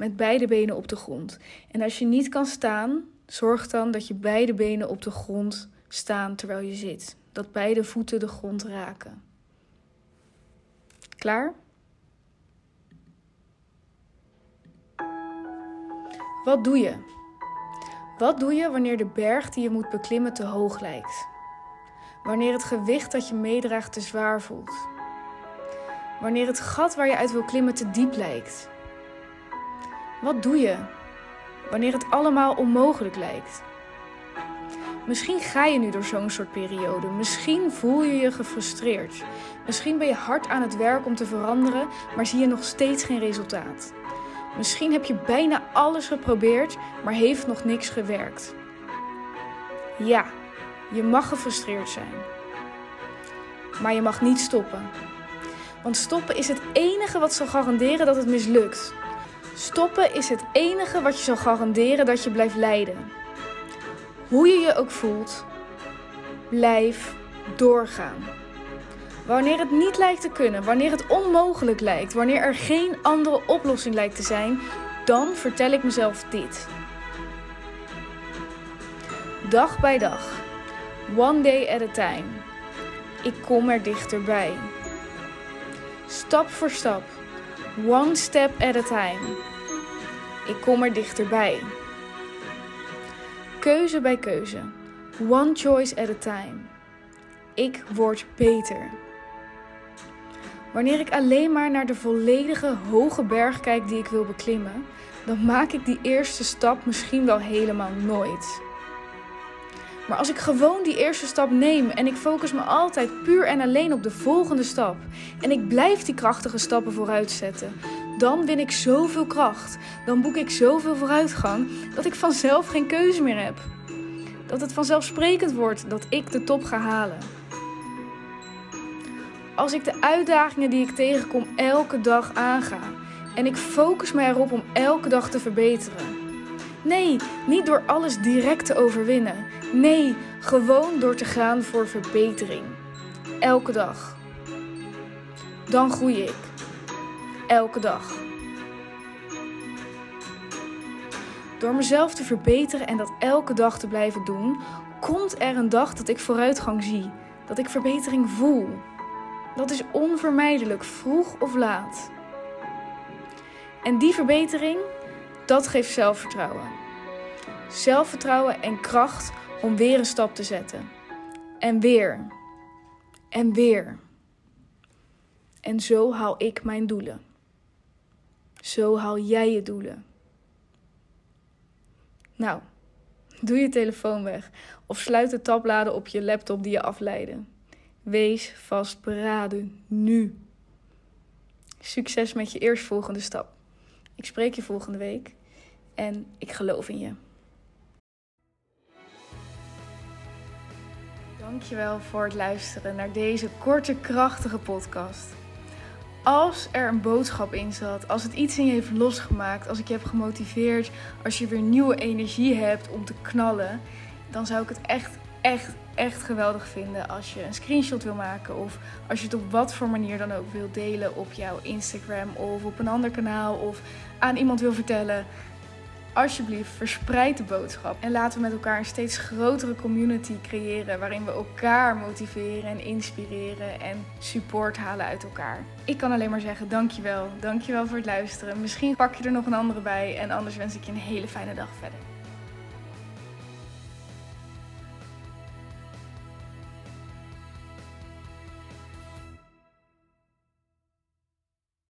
met beide benen op de grond. En als je niet kan staan, zorg dan dat je beide benen op de grond staan terwijl je zit. Dat beide voeten de grond raken. Klaar? Wat doe je? Wat doe je wanneer de berg die je moet beklimmen te hoog lijkt? Wanneer het gewicht dat je meedraagt te zwaar voelt? Wanneer het gat waar je uit wil klimmen te diep lijkt? Wat doe je wanneer het allemaal onmogelijk lijkt? Misschien ga je nu door zo'n soort periode. Misschien voel je je gefrustreerd. Misschien ben je hard aan het werk om te veranderen, maar zie je nog steeds geen resultaat. Misschien heb je bijna alles geprobeerd, maar heeft nog niks gewerkt. Ja, je mag gefrustreerd zijn. Maar je mag niet stoppen. Want stoppen is het enige wat zal garanderen dat het mislukt. Stoppen is het enige wat je zal garanderen dat je blijft lijden. Hoe je je ook voelt, blijf doorgaan. Wanneer het niet lijkt te kunnen, wanneer het onmogelijk lijkt, wanneer er geen andere oplossing lijkt te zijn, dan vertel ik mezelf dit. Dag bij dag, one day at a time. Ik kom er dichterbij. Stap voor stap One step at a time. Ik kom er dichterbij. Keuze bij keuze. One choice at a time. Ik word beter. Wanneer ik alleen maar naar de volledige hoge berg kijk die ik wil beklimmen, dan maak ik die eerste stap misschien wel helemaal nooit. Maar als ik gewoon die eerste stap neem en ik focus me altijd puur en alleen op de volgende stap en ik blijf die krachtige stappen vooruit zetten, dan win ik zoveel kracht. Dan boek ik zoveel vooruitgang dat ik vanzelf geen keuze meer heb. Dat het vanzelfsprekend wordt dat ik de top ga halen. Als ik de uitdagingen die ik tegenkom elke dag aanga en ik focus me erop om elke dag te verbeteren. Nee, niet door alles direct te overwinnen. Nee, gewoon door te gaan voor verbetering. Elke dag. Dan groei ik. Elke dag. Door mezelf te verbeteren en dat elke dag te blijven doen, komt er een dag dat ik vooruitgang zie. Dat ik verbetering voel. Dat is onvermijdelijk, vroeg of laat. En die verbetering, dat geeft zelfvertrouwen. Zelfvertrouwen en kracht om weer een stap te zetten. En weer. En weer. En zo haal ik mijn doelen. Zo haal jij je doelen. Nou, doe je telefoon weg of sluit de tabbladen op je laptop die je afleiden. Wees vastberaden nu. Succes met je eerstvolgende stap. Ik spreek je volgende week en ik geloof in je. Dankjewel voor het luisteren naar deze korte, krachtige podcast. Als er een boodschap in zat, als het iets in je heeft losgemaakt, als ik je heb gemotiveerd, als je weer nieuwe energie hebt om te knallen, dan zou ik het echt, echt, echt geweldig vinden als je een screenshot wil maken of als je het op wat voor manier dan ook wil delen op jouw Instagram of op een ander kanaal of aan iemand wil vertellen alsjeblieft, verspreid de boodschap. En laten we met elkaar een steeds grotere community creëren. Waarin we elkaar motiveren en inspireren en support halen uit elkaar. Ik kan alleen maar zeggen: dankjewel. Dankjewel voor het luisteren. Misschien pak je er nog een andere bij. En anders wens ik je een hele fijne dag verder.